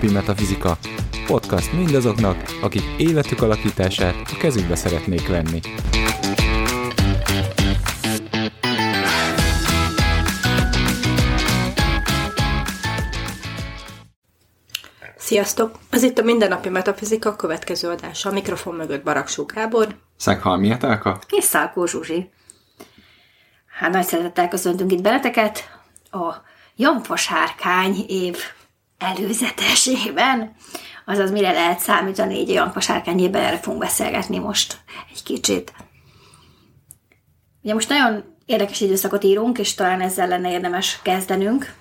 Mindennapi Metafizika. Podcast mindazoknak, akik életük alakítását a kezükbe szeretnék venni. Sziasztok! Ez itt a Mindennapi Metafizika következő adása. A mikrofon mögött Baraksó Gábor. Szeghalmi Etelka. És Szálkó Zsuzsi. Hát nagy szeretettel köszöntünk itt benneteket a Jampasárkány év előzetesében. Azaz mire lehet számítani egy Jampasárkány évben, erre fogunk beszélgetni most egy kicsit. Ugye most nagyon érdekes időszakot írunk, és talán ezzel lenne érdemes kezdenünk,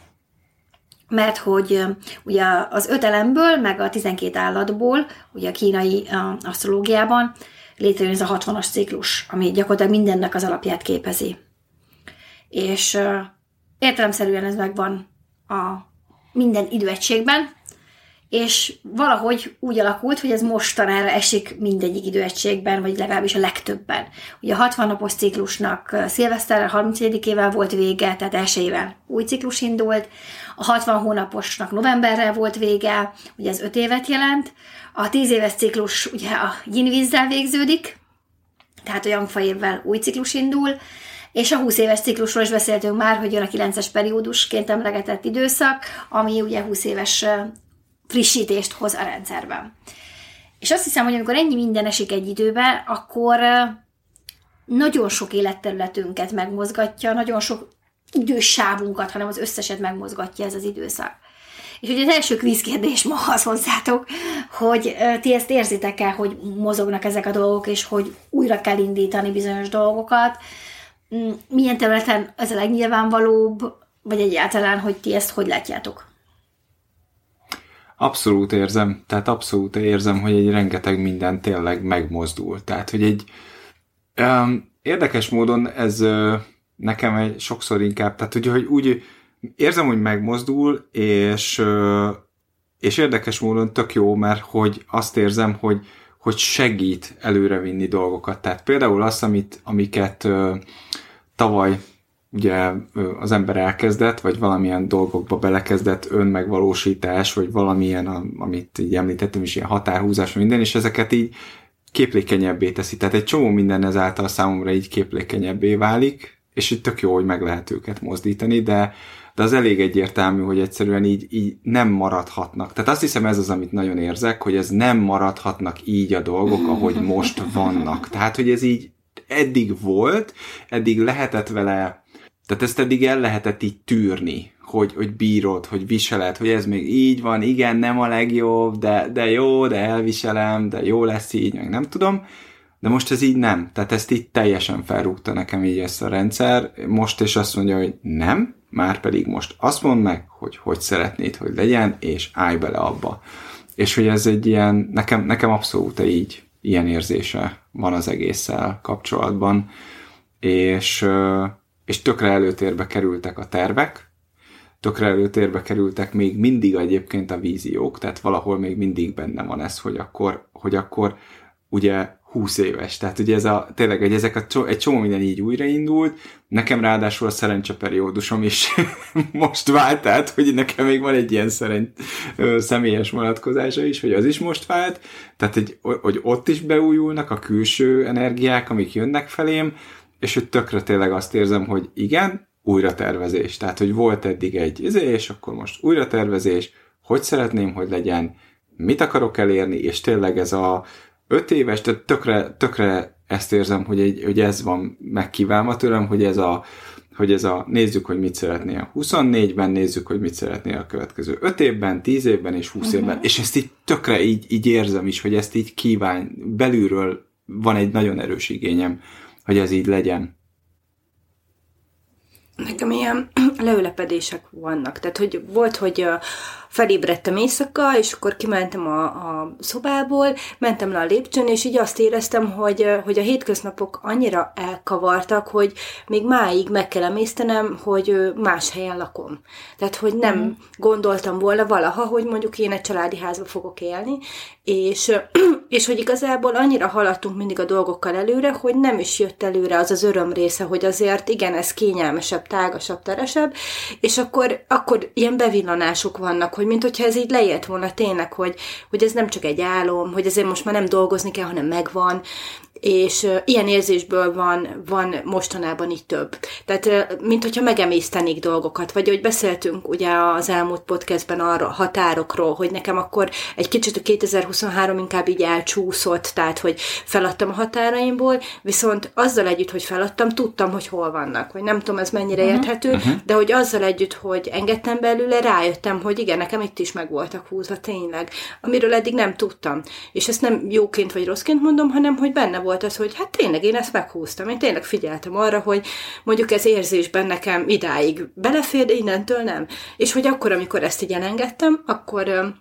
mert hogy ugye az öt elemből, meg a 12 állatból, ugye a kínai asztrológiában létrejön ez a 60-as ciklus, ami gyakorlatilag mindennek az alapját képezi. És értelemszerűen ez megvan a minden időegységben, és valahogy úgy alakult, hogy ez mostanára esik mindegyik időegységben, vagy legalábbis a legtöbben. Ugye a 60 napos ciklusnak szilveszterre 31-ével volt vége, tehát elsőjével új ciklus indult, a 60 hónaposnak novemberrel volt vége, ugye ez 5 évet jelent, a 10 éves ciklus ugye a yin végződik, tehát a jangfa évvel új ciklus indul, és a 20 éves ciklusról is beszéltünk már, hogy jön a 9-es periódusként emlegetett időszak, ami ugye 20 éves frissítést hoz a rendszerben. És azt hiszem, hogy amikor ennyi minden esik egy időbe, akkor nagyon sok életterületünket megmozgatja, nagyon sok idősávunkat, hanem az összeset megmozgatja ez az időszak. És ugye az első kvízkérdés ma az hozzátok, hogy ti ezt érzitek-e, hogy mozognak ezek a dolgok, és hogy újra kell indítani bizonyos dolgokat. Mm, milyen területen ez a legnyilvánvalóbb, vagy egyáltalán, hogy ti ezt hogy látjátok? Abszolút érzem, tehát abszolút érzem, hogy egy rengeteg minden tényleg megmozdul. Tehát, hogy egy um, érdekes módon ez uh, nekem egy sokszor inkább, tehát hogy, hogy úgy érzem, hogy megmozdul, és, uh, és érdekes módon tök jó, mert hogy azt érzem, hogy, hogy segít előrevinni dolgokat. Tehát például azt, amit, amiket uh, tavaly ugye az ember elkezdett, vagy valamilyen dolgokba belekezdett önmegvalósítás, vagy valamilyen, amit így említettem is, ilyen határhúzás, minden, és ezeket így képlékenyebbé teszi. Tehát egy csomó minden ezáltal számomra így képlékenyebbé válik, és itt tök jó, hogy meg lehet őket mozdítani, de, de az elég egyértelmű, hogy egyszerűen így, így nem maradhatnak. Tehát azt hiszem ez az, amit nagyon érzek, hogy ez nem maradhatnak így a dolgok, ahogy most vannak. Tehát, hogy ez így eddig volt, eddig lehetett vele tehát ezt eddig el lehetett így tűrni, hogy, hogy bírod, hogy viseled, hogy ez még így van, igen, nem a legjobb, de, de jó, de elviselem, de jó lesz így, meg nem tudom. De most ez így nem. Tehát ezt így teljesen felrúgta nekem így ezt a rendszer. Most is azt mondja, hogy nem, már pedig most azt mondd meg, hogy hogy szeretnéd, hogy legyen, és állj bele abba. És hogy ez egy ilyen, nekem, nekem abszolút így ilyen érzése van az egésszel kapcsolatban. És és tökre előtérbe kerültek a tervek, tökre előtérbe kerültek még mindig egyébként a víziók, tehát valahol még mindig benne van ez, hogy akkor, hogy akkor ugye 20 éves. Tehát ugye ez a, tényleg, hogy ezek a, egy csomó minden így újraindult, nekem ráadásul a szerencseperiódusom is most vált, tehát hogy nekem még van egy ilyen szerencs, személyes vonatkozása is, hogy az is most vált, tehát hogy, hogy ott is beújulnak a külső energiák, amik jönnek felém, és hogy tökre tényleg azt érzem, hogy igen, újra tervezés. Tehát, hogy volt eddig egy izé, és akkor most újra tervezés, hogy szeretném, hogy legyen, mit akarok elérni, és tényleg ez a öt éves, tehát tökre, tökre ezt érzem, hogy, egy, hogy ez van megkívánva tőlem, hogy ez a, hogy ez a, nézzük, hogy mit szeretnél 24-ben, nézzük, hogy mit szeretnél a következő 5 évben, 10 évben és 20 uh-huh. évben, és ezt így tökre így, így érzem is, hogy ezt így kíván, belülről van egy nagyon erős igényem, hogy ez így legyen. Nekem ilyen leülepedések vannak. Tehát, hogy volt, hogy felébredtem éjszaka, és akkor kimentem a, a szobából, mentem le a lépcsőn, és így azt éreztem, hogy, hogy a hétköznapok annyira elkavartak, hogy még máig meg kell emésztenem, hogy más helyen lakom. Tehát, hogy nem mm. gondoltam volna valaha, hogy mondjuk én egy családi házba fogok élni, és, és hogy igazából annyira haladtunk mindig a dolgokkal előre, hogy nem is jött előre az az öröm része, hogy azért igen, ez kényelmesebb tágasabb, teresebb, és akkor, akkor ilyen bevillanások vannak, hogy mint hogyha ez így lejött volna tényleg, hogy, hogy ez nem csak egy álom, hogy ezért most már nem dolgozni kell, hanem megvan, és ilyen érzésből van, van mostanában így több. Tehát, mint hogyha megemésztenék dolgokat, vagy hogy beszéltünk ugye az elmúlt podcastben arra határokról, hogy nekem akkor egy kicsit a 2023 inkább így elcsúszott, tehát, hogy feladtam a határaimból, viszont azzal együtt, hogy feladtam, tudtam, hogy hol vannak, vagy nem tudom, ez mennyire uh-huh. érthető, uh-huh. de hogy azzal együtt, hogy engedtem belőle, rájöttem, hogy igen, nekem itt is meg voltak húzva tényleg, amiről eddig nem tudtam. És ezt nem jóként vagy rosszként mondom, hanem, hogy benne volt az, hogy hát tényleg én ezt meghúztam. Én tényleg figyeltem arra, hogy mondjuk ez érzésben nekem idáig belefér, de innentől nem. És hogy akkor, amikor ezt így elengedtem, akkor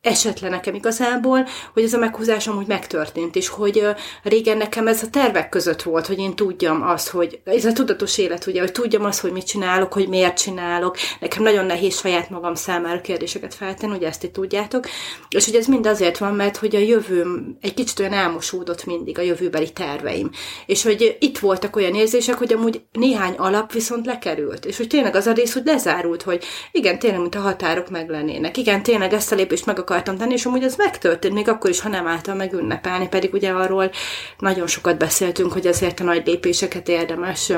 esett le nekem igazából, hogy ez a meghúzás amúgy megtörtént, és hogy régen nekem ez a tervek között volt, hogy én tudjam azt, hogy ez a tudatos élet, ugye, hogy tudjam azt, hogy mit csinálok, hogy miért csinálok. Nekem nagyon nehéz saját magam számára kérdéseket feltenni, ugye ezt itt tudjátok. És hogy ez mind azért van, mert hogy a jövőm egy kicsit olyan elmosódott mindig, a jövőbeli terveim. És hogy itt voltak olyan érzések, hogy amúgy néhány alap viszont lekerült. És hogy tényleg az a rész, hogy lezárult, hogy igen, tényleg, mint a határok meglennének. Igen, tényleg ezt a lépést meg akartam tenni, és amúgy ez megtörtént, még akkor is, ha nem álltam meg ünnepelni, pedig ugye arról nagyon sokat beszéltünk, hogy azért a nagy lépéseket érdemes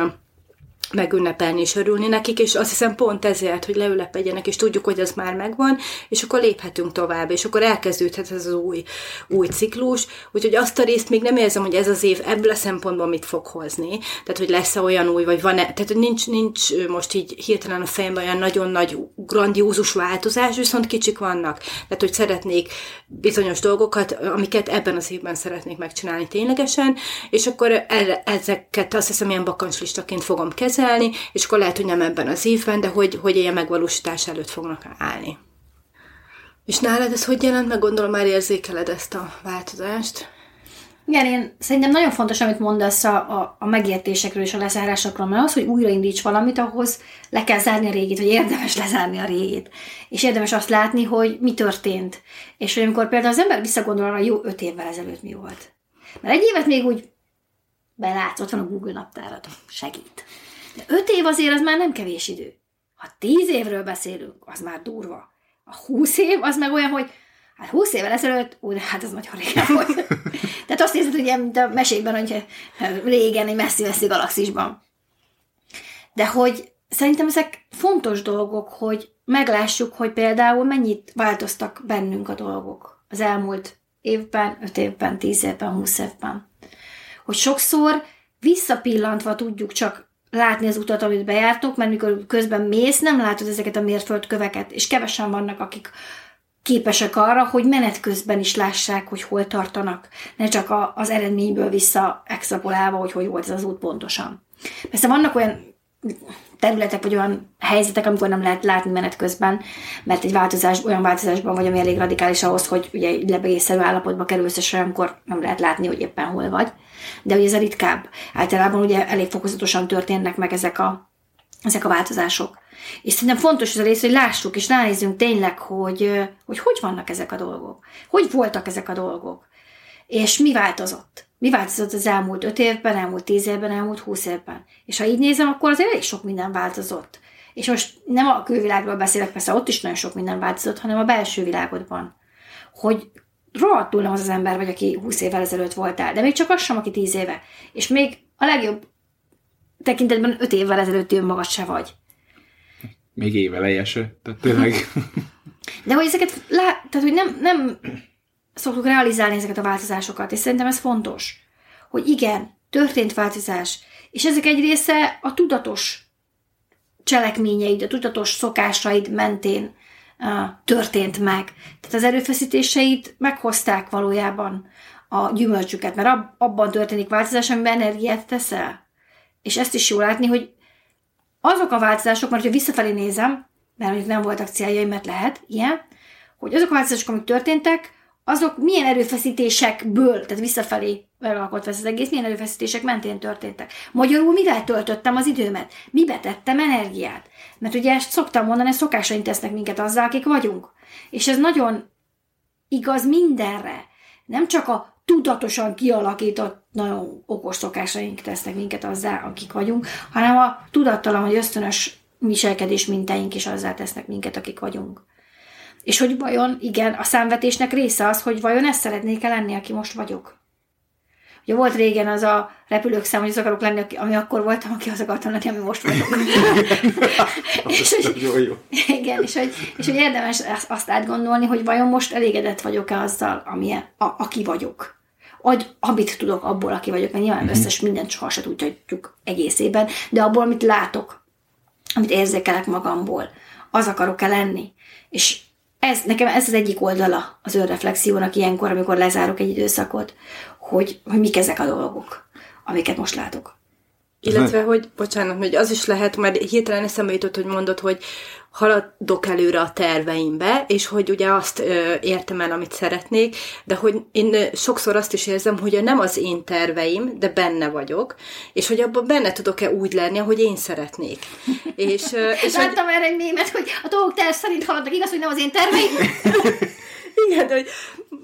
megünnepelni és örülni nekik, és azt hiszem pont ezért, hogy leülepedjenek, és tudjuk, hogy ez már megvan, és akkor léphetünk tovább, és akkor elkezdődhet ez az új, új ciklus, úgyhogy azt a részt még nem érzem, hogy ez az év ebből a szempontból mit fog hozni, tehát hogy lesz-e olyan új, vagy van-e, tehát hogy nincs, nincs most így hirtelen a fejemben olyan nagyon nagy, grandiózus változás, viszont kicsik vannak, tehát hogy szeretnék bizonyos dolgokat, amiket ebben az évben szeretnék megcsinálni ténylegesen, és akkor ezeket azt hiszem ilyen bakancslistaként fogom kezelni, kezelni, és akkor lehet, hogy nem ebben az évben, de hogy, hogy ilyen megvalósítás előtt fognak állni. És nálad ez hogy jelent meg? Gondolom már érzékeled ezt a változást. Igen, én szerintem nagyon fontos, amit mondasz a, a, a megértésekről és a lezárásokról, mert az, hogy újraindíts valamit, ahhoz le kell zárni a régit, vagy érdemes lezárni a régit. És érdemes azt látni, hogy mi történt. És hogy amikor például az ember visszagondol arra, jó öt évvel ezelőtt mi volt. Mert egy évet még úgy belátsz, ott van a Google naptárad, segít. De öt év azért az már nem kevés idő. Ha tíz évről beszélünk, az már durva. A húsz év az meg olyan, hogy hát húsz évvel ezelőtt, ú, hát ez nagyon régen volt. Tehát azt érzed, hogy mint a mesékben, hogy régen, egy messzi-messzi galaxisban. De hogy szerintem ezek fontos dolgok, hogy meglássuk, hogy például mennyit változtak bennünk a dolgok az elmúlt évben, öt évben, tíz évben, húsz évben. Hogy sokszor visszapillantva tudjuk csak látni az utat, amit bejártok, mert mikor közben mész, nem látod ezeket a mérföldköveket, és kevesen vannak, akik képesek arra, hogy menet közben is lássák, hogy hol tartanak, ne csak a, az eredményből vissza extrapolálva, hogy hogy volt ez az út pontosan. Persze vannak olyan területek, vagy olyan helyzetek, amikor nem lehet látni menet közben, mert egy változás, olyan változásban vagy, ami elég radikális ahhoz, hogy ugye egy lebegészszerű állapotba kerülsz, és olyankor nem lehet látni, hogy éppen hol vagy. De ugye ez a ritkább. Általában ugye elég fokozatosan történnek meg ezek a, ezek a változások. És szerintem fontos az a rész, hogy lássuk és ránézzünk tényleg, hogy, hogy hogy vannak ezek a dolgok. Hogy voltak ezek a dolgok. És mi változott. Mi változott az elmúlt öt évben, elmúlt tíz évben, elmúlt húsz évben? És ha így nézem, akkor azért elég sok minden változott. És most nem a külvilágról beszélek, persze ott is nagyon sok minden változott, hanem a belső világodban. Hogy rohadtul nem az az ember vagy, aki 20 évvel ezelőtt voltál, de még csak az sem, aki 10 éve. És még a legjobb tekintetben 5 évvel ezelőtt ő magad se vagy. Még éveleje se, tehát tényleg. De hogy ezeket, lá, tehát hogy nem, nem szoktuk realizálni ezeket a változásokat, és szerintem ez fontos, hogy igen, történt változás, és ezek egy része a tudatos cselekményeid, a tudatos szokásaid mentén uh, történt meg. Tehát az erőfeszítéseid meghozták valójában a gyümölcsüket, mert ab, abban történik változás, amiben energiát teszel. És ezt is jól látni, hogy azok a változások, mert ha visszafelé nézem, mert mondjuk nem voltak céljaim, mert lehet ilyen, hogy azok a változások, amik történtek, azok milyen erőfeszítésekből, tehát visszafelé megalkotva ez az egész, milyen erőfeszítések mentén történtek. Magyarul mivel töltöttem az időmet? Mibe tettem energiát? Mert ugye ezt szoktam mondani, szokásaink tesznek minket azzal, akik vagyunk. És ez nagyon igaz mindenre. Nem csak a tudatosan kialakított, nagyon okos szokásaink tesznek minket azzá, akik vagyunk, hanem a tudattalan, hogy ösztönös viselkedés mintáink is azzá tesznek minket, akik vagyunk. És hogy vajon, igen, a számvetésnek része az, hogy vajon ezt szeretnék-e lenni, aki most vagyok. Ugye volt régen az a repülők szám, hogy az akarok lenni, ami akkor voltam, aki az akartam lenni, ami most vagyok. és, hogy, jó, jó. Igen, és hogy, és hogy érdemes azt átgondolni, hogy vajon most elégedett vagyok-e azzal, amilyen, a, aki vagyok. Vagy amit tudok abból, aki vagyok, mert nyilván uh-huh. összes mindent soha se tudjuk egészében, de abból, amit látok, amit érzékelek magamból, az akarok-e lenni. És ez, nekem ez az egyik oldala az önreflexiónak ilyenkor, amikor lezárok egy időszakot, hogy, hogy mik ezek a dolgok, amiket most látok. Illetve, hogy, bocsánat, hogy az is lehet, mert hirtelen eszembe jutott, hogy mondod, hogy haladok előre a terveimbe, és hogy ugye azt ö, értem el, amit szeretnék, de hogy én sokszor azt is érzem, hogy nem az én terveim, de benne vagyok, és hogy abban benne tudok-e úgy lenni, ahogy én szeretnék. és, ö, és Láttam hogy... erre egy mémet, hogy a dolgok terv szerint haladnak, igaz, hogy nem az én terveim? Igen, de hogy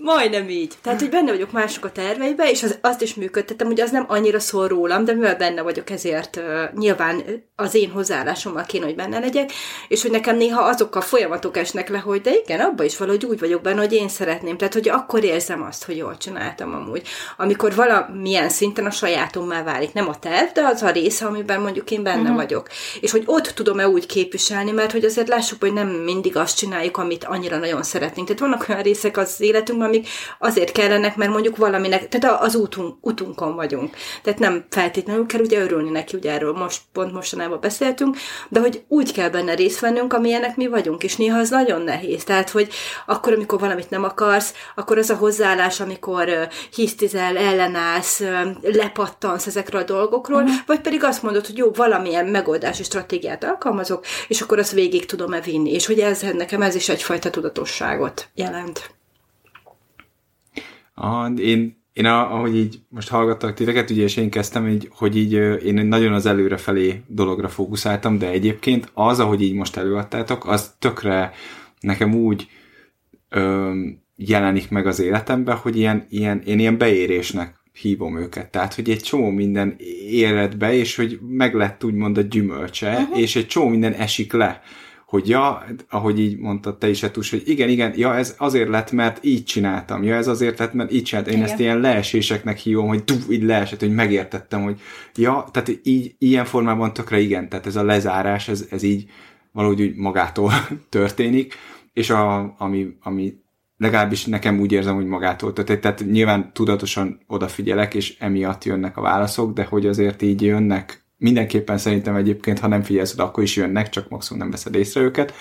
majdnem így. Tehát, hogy benne vagyok mások a terveibe, és az, azt is működtetem, hogy az nem annyira szól rólam, de mivel benne vagyok, ezért uh, nyilván az én hozzáállásommal kéne, hogy benne legyek, és hogy nekem néha azok a folyamatok esnek le, hogy de igen, abban is valahogy úgy vagyok benne, hogy én szeretném. Tehát, hogy akkor érzem azt, hogy jól csináltam amúgy. Amikor valamilyen szinten a sajátommá válik. Nem a terv, de az a része, amiben mondjuk én benne uh-huh. vagyok. És hogy ott tudom-e úgy képviselni, mert hogy azért lássuk, hogy nem mindig azt csináljuk, amit annyira nagyon szeretnénk. Tehát vannak olyan részek az életünkben, amik azért kellenek, mert mondjuk valaminek, tehát az útunk, útunkon vagyunk. Tehát nem feltétlenül kell ugye örülni neki, ugye erről most pont mostanában beszéltünk, de hogy úgy kell benne részt vennünk, amilyenek mi vagyunk, és néha az nagyon nehéz. Tehát, hogy akkor, amikor valamit nem akarsz, akkor az a hozzáállás, amikor uh, hisztizel, ellenállsz, uh, lepattansz ezekről a dolgokról, uh-huh. vagy pedig azt mondod, hogy jó, valamilyen megoldási stratégiát alkalmazok, és akkor azt végig tudom-e vinni, és hogy ez nekem ez is egyfajta tudatosságot jelent. A, én, én ahogy így most hallgattak titeket, ugye, és én kezdtem, így, hogy így én nagyon az előrefelé dologra fókuszáltam, de egyébként az, ahogy így most előadtátok, az tökre nekem úgy ö, jelenik meg az életemben, hogy ilyen, ilyen, én ilyen beérésnek hívom őket. Tehát, hogy egy csomó minden be, és hogy meg lett úgymond a gyümölcse, uh-huh. és egy csomó minden esik le hogy ja, ahogy így mondtad te is, Etus, hogy igen, igen, ja, ez azért lett, mert így csináltam, ja, ez azért lett, mert így csináltam. Én igen. ezt ilyen leeséseknek hívom, hogy du, így leesett, hogy megértettem, hogy ja, tehát így, ilyen formában tökre igen, tehát ez a lezárás, ez, ez így valahogy úgy magától történik, és a, ami, ami legalábbis nekem úgy érzem, hogy magától történik, tehát nyilván tudatosan odafigyelek, és emiatt jönnek a válaszok, de hogy azért így jönnek mindenképpen szerintem egyébként, ha nem figyelsz oda, akkor is jönnek, csak maximum nem veszed észre őket.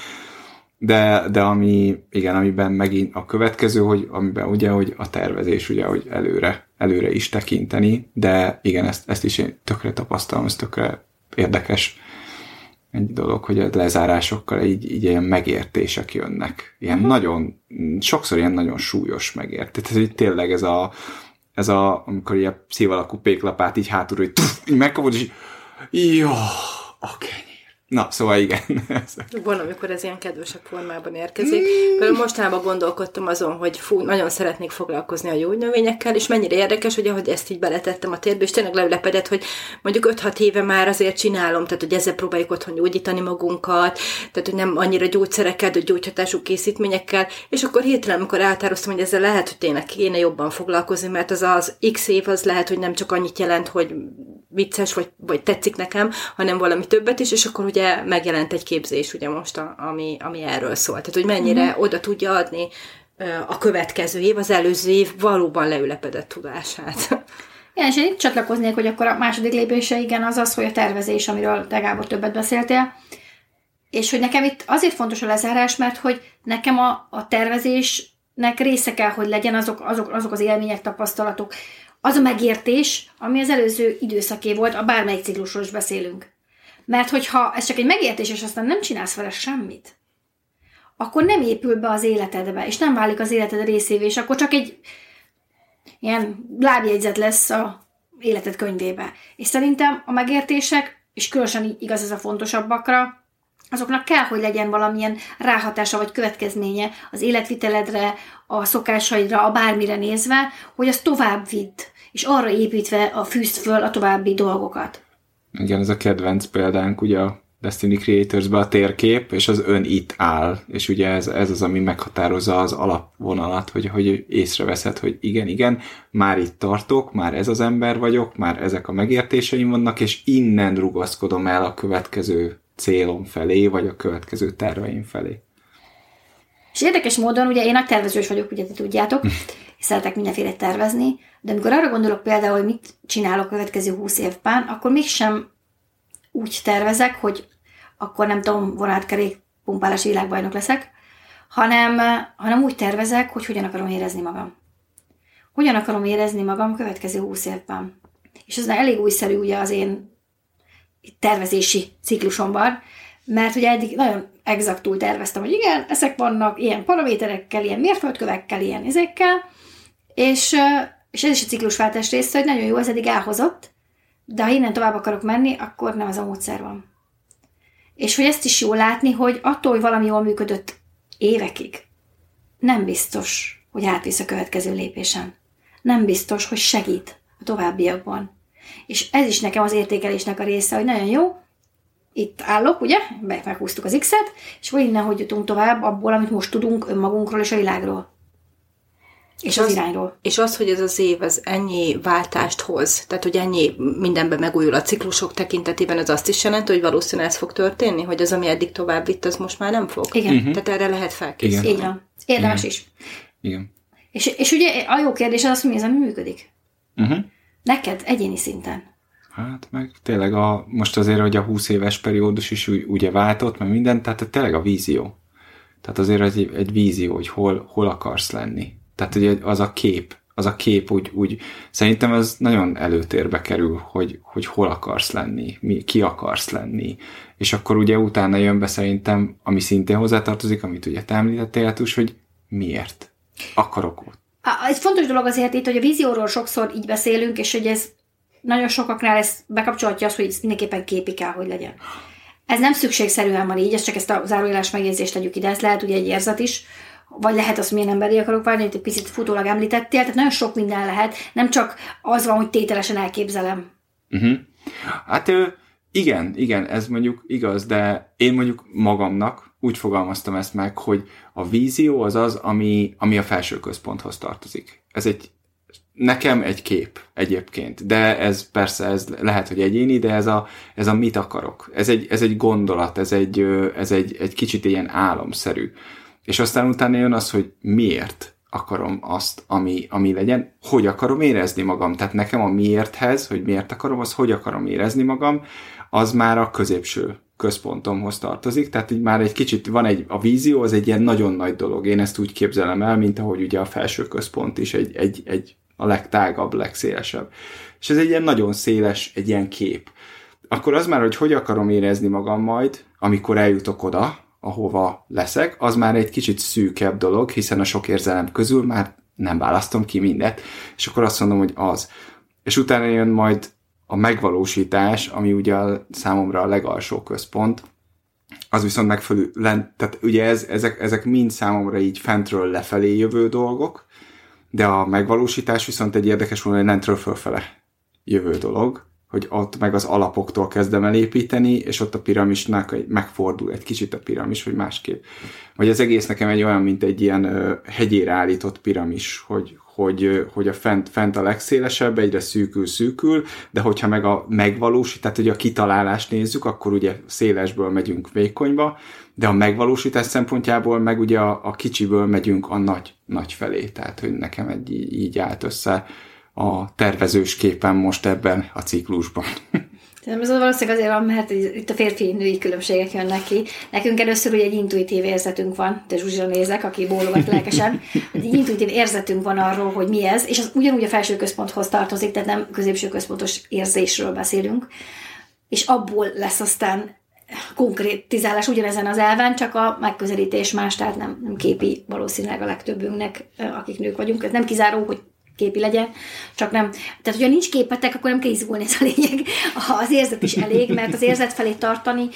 De, de ami, igen, amiben megint a következő, hogy amiben ugye, hogy a tervezés, ugye, hogy előre, előre is tekinteni, de igen, ezt, ezt is én tökre tapasztalom, ez tökre érdekes egy dolog, hogy a lezárásokkal így, így ilyen megértések jönnek. Ilyen uh-huh. nagyon, sokszor ilyen nagyon súlyos megértés. Tehát így tényleg ez a, ez a, amikor ilyen szívalakú péklapát így hátulról, tuff, így megkapod, és így, jó, oké. Okay. Na, szóval igen. Van, amikor ez ilyen kedvesebb formában érkezik. Például mostanában gondolkodtam azon, hogy fú, nagyon szeretnék foglalkozni a gyógynövényekkel, és mennyire érdekes, hogy ahogy ezt így beletettem a térbe, és tényleg leülepedett, hogy mondjuk 5-6 éve már azért csinálom, tehát hogy ezzel próbáljuk otthon gyógyítani magunkat, tehát hogy nem annyira gyógyszerekkel, de gyógyhatású készítményekkel, és akkor hirtelen, amikor eltároztam, hogy ezzel lehet, hogy tényleg kéne jobban foglalkozni, mert az az X év az lehet, hogy nem csak annyit jelent, hogy vicces, vagy, vagy tetszik nekem, hanem valami többet is, és akkor ugye megjelent egy képzés ugye most, a, ami, ami erről szól. Tehát, hogy mennyire uh-huh. oda tudja adni a következő év, az előző év valóban leülepedett tudását. Igen, és én itt csatlakoznék, hogy akkor a második lépése igen az az, hogy a tervezés, amiről te Gábor többet beszéltél, és hogy nekem itt azért fontos a lezárás, mert hogy nekem a, a tervezésnek része kell, hogy legyen azok, azok, azok az élmények, tapasztalatok, az a megértés, ami az előző időszaké volt, a bármelyik ciklusról is beszélünk. Mert hogyha ez csak egy megértés, és aztán nem csinálsz vele semmit, akkor nem épül be az életedbe, és nem válik az életed részévé, és akkor csak egy ilyen lábjegyzet lesz a életed könyvébe. És szerintem a megértések, és különösen igaz ez a fontosabbakra, azoknak kell, hogy legyen valamilyen ráhatása vagy következménye az életviteledre, a szokásaidra, a bármire nézve, hogy az tovább vidd, és arra építve a fűzt föl a további dolgokat. Igen, ez a kedvenc példánk, ugye a Destiny creators a térkép, és az ön itt áll, és ugye ez, ez az, ami meghatározza az alapvonalat, hogy, hogy észreveszed, hogy igen, igen, már itt tartok, már ez az ember vagyok, már ezek a megértéseim vannak, és innen rugaszkodom el a következő célom felé, vagy a következő terveim felé. És érdekes módon, ugye én nagy tervezős vagyok, ugye ti tudjátok, és szeretek mindenféle tervezni, de amikor arra gondolok például, hogy mit csinálok a következő húsz évben, akkor mégsem úgy tervezek, hogy akkor nem tudom, vonátkerék pumpálás világbajnok leszek, hanem, hanem úgy tervezek, hogy hogyan akarom érezni magam. Hogyan akarom érezni magam a következő húsz évben. És ez elég újszerű ugye az én tervezési ciklusomban, mert ugye eddig nagyon exaktul terveztem, hogy igen, ezek vannak ilyen paraméterekkel, ilyen mérföldkövekkel, ilyen ezekkel, és, és ez is a ciklusváltás része, hogy nagyon jó, ez eddig elhozott, de ha innen tovább akarok menni, akkor nem ez a módszer van. És hogy ezt is jó látni, hogy attól, hogy valami jól működött évekig, nem biztos, hogy átvisz a következő lépésen. Nem biztos, hogy segít a továbbiakban. És ez is nekem az értékelésnek a része, hogy nagyon jó, itt állok, ugye, meghúztuk az X-et, és hogy innen hogy jutunk tovább abból, amit most tudunk önmagunkról és a világról. És az, az irányról. És az, hogy ez az év az ennyi váltást hoz, tehát hogy ennyi mindenben megújul a ciklusok tekintetében, az azt is jelenti, hogy valószínűleg ez fog történni, hogy az, ami eddig tovább vitt, az most már nem fog. Igen. Uh-huh. Tehát erre lehet felkészülni. Így van. Érdemes Igen. is. Igen. És, és ugye a jó kérdés az, hogy mi az, ami működik. Uh-huh. Neked, egyéni szinten. Hát meg tényleg a, most azért, hogy a 20 éves periódus is úgy, ugye váltott, meg minden, tehát tényleg a vízió. Tehát azért egy, egy vízió, hogy hol, hol akarsz lenni. Tehát ugye az a kép, az a kép úgy, úgy szerintem ez nagyon előtérbe kerül, hogy, hogy hol akarsz lenni, mi, ki akarsz lenni. És akkor ugye utána jön be szerintem, ami szintén hozzátartozik, amit ugye te említettél, Tus, hogy miért akarok ott. Egy fontos dolog azért itt, hogy a vízióról sokszor így beszélünk, és hogy ez nagyon sokaknál ez bekapcsolhatja azt, hogy ez mindenképpen képi kell, hogy legyen. Ez nem szükségszerűen van így, ez csak ezt a zárójelás megjegyzést tegyük ide, ez lehet ugye egy érzet is, vagy lehet az, milyen emberi akarok válni, amit egy picit futólag említettél, tehát nagyon sok minden lehet, nem csak az van, hogy tételesen elképzelem. Uh-huh. Hát igen, igen, ez mondjuk igaz, de én mondjuk magamnak úgy fogalmaztam ezt meg, hogy a vízió az az, ami, ami a felső központhoz tartozik. Ez egy nekem egy kép egyébként, de ez persze ez lehet, hogy egyéni, de ez a, ez a mit akarok. Ez egy, ez egy gondolat, ez egy, ez egy, egy kicsit ilyen álomszerű. És aztán utána jön az, hogy miért akarom azt, ami, ami legyen, hogy akarom érezni magam. Tehát nekem a miérthez, hogy miért akarom, az hogy akarom érezni magam, az már a középső központomhoz tartozik, tehát így már egy kicsit van egy, a vízió az egy ilyen nagyon nagy dolog. Én ezt úgy képzelem el, mint ahogy ugye a felső központ is egy, egy, egy a legtágabb, legszélesebb. És ez egy ilyen nagyon széles, egy ilyen kép. Akkor az már, hogy hogy akarom érezni magam majd, amikor eljutok oda, ahova leszek, az már egy kicsit szűkebb dolog, hiszen a sok érzelem közül már nem választom ki mindet, és akkor azt mondom, hogy az. És utána jön majd a megvalósítás, ami ugye számomra a legalsó központ, az viszont megfelelő, tehát ugye ez, ezek, ezek mind számomra így fentről lefelé jövő dolgok, de a megvalósítás viszont egy érdekes módon, hogy lentről fölfele jövő dolog, hogy ott meg az alapoktól kezdem el építeni, és ott a piramisnak megfordul egy kicsit a piramis, vagy másképp. Vagy az egész nekem egy olyan, mint egy ilyen ö, hegyére állított piramis, hogy, hogy, hogy a fent, fent a legszélesebb, egyre szűkül, szűkül, de hogyha meg a megvalósít, tehát hogy a kitalálást nézzük, akkor ugye szélesből megyünk vékonyba, de a megvalósítás szempontjából meg ugye a, a kicsiből megyünk a nagy, nagy felé, tehát hogy nekem egy így állt össze a tervezős képen most ebben a ciklusban. Ez valószínűleg azért van, mert itt a férfi-női különbségek jönnek ki. Nekünk először ugye egy intuitív érzetünk van, de Zsuzsira nézek, aki bólogat lelkesen, egy intuitív érzetünk van arról, hogy mi ez, és az ugyanúgy a felső központhoz tartozik, tehát nem középső központos érzésről beszélünk, és abból lesz aztán konkrétizálás ugyanezen az elven, csak a megközelítés más, tehát nem, nem képi valószínűleg a legtöbbünknek, akik nők vagyunk. Ez nem kizáró, hogy képi legyen, csak nem. Tehát, hogyha nincs képetek, akkor nem kell izgulni, ez a lényeg. Az érzet is elég, mert az érzet felé tartani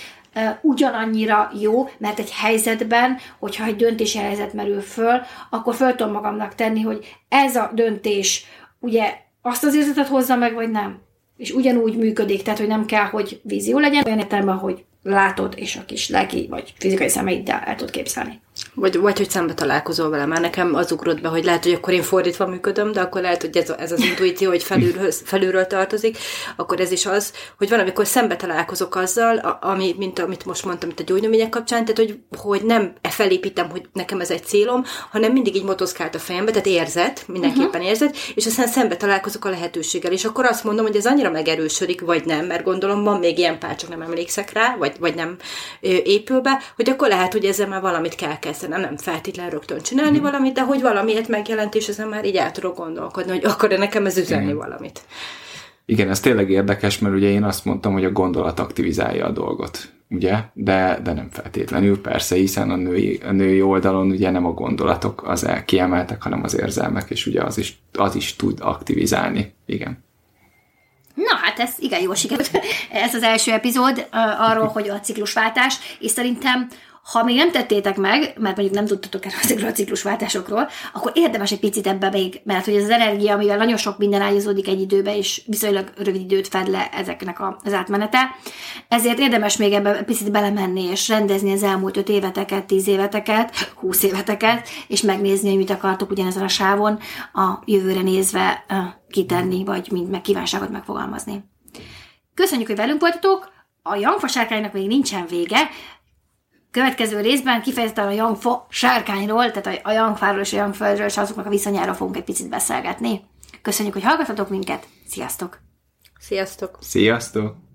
ugyanannyira jó, mert egy helyzetben, hogyha egy döntési helyzet merül föl, akkor föl tudom magamnak tenni, hogy ez a döntés ugye azt az érzetet hozza meg, vagy nem. És ugyanúgy működik, tehát hogy nem kell, hogy vízió legyen, olyan értelemben, hogy látod, és a kis lelki vagy fizikai szemeiddel el tud képzelni. Vagy, vagy hogy szembe találkozol vele, mert nekem az ugrott be, hogy lehet, hogy akkor én fordítva működöm, de akkor lehet, hogy ez, ez az intuíció, hogy felülről, felülről tartozik, akkor ez is az, hogy van, amikor szembe találkozok azzal, ami, mint amit most mondtam itt a gyógynövények kapcsán, tehát hogy, hogy nem e felépítem, hogy nekem ez egy célom, hanem mindig így motoszkált a fejembe, tehát érzet, mindenképpen uh-huh. érzet, és aztán szembe találkozok a lehetőséggel, és akkor azt mondom, hogy ez annyira megerősödik, vagy nem, mert gondolom van még ilyen pár, csak nem emlékszek rá, vagy, vagy nem épül be, hogy akkor lehet, hogy ezzel már valamit kell kezdenem, nem feltétlenül rögtön csinálni mm. valamit, de hogy valamiért megjelent, és ezen már így el tudok gondolkodni, hogy akkor nekem ez üzenni mm. valamit. Igen, ez tényleg érdekes, mert ugye én azt mondtam, hogy a gondolat aktivizálja a dolgot, ugye? De, de nem feltétlenül, persze, hiszen a női, a női oldalon ugye nem a gondolatok az kiemeltek, hanem az érzelmek, és ugye az is, az is tud aktivizálni. Igen. Na hát ez igen jó sikerült. Ez az első epizód arról, hogy a ciklusváltás, és szerintem ha még nem tettétek meg, mert mondjuk nem tudtatok erről ezekről a ciklusváltásokról, akkor érdemes egy picit ebbe még, mert hogy az energia, amivel nagyon sok minden ágyazódik egy időbe, és viszonylag rövid időt fed le ezeknek az átmenete. Ezért érdemes még ebbe picit belemenni, és rendezni az elmúlt öt éveteket, tíz éveteket, húsz éveteket, és megnézni, hogy mit akartok ugyanezen a sávon a jövőre nézve kitenni, vagy mind meg kívánságot megfogalmazni. Köszönjük, hogy velünk voltatok! A Jangfasárkánynak még nincsen vége, következő részben kifejezetten a Yangfa sárkányról, tehát a Yangfáról és a Yangföldről és azoknak a viszonyáról fogunk egy picit beszélgetni. Köszönjük, hogy hallgatatok minket, sziasztok! Sziasztok! Sziasztok!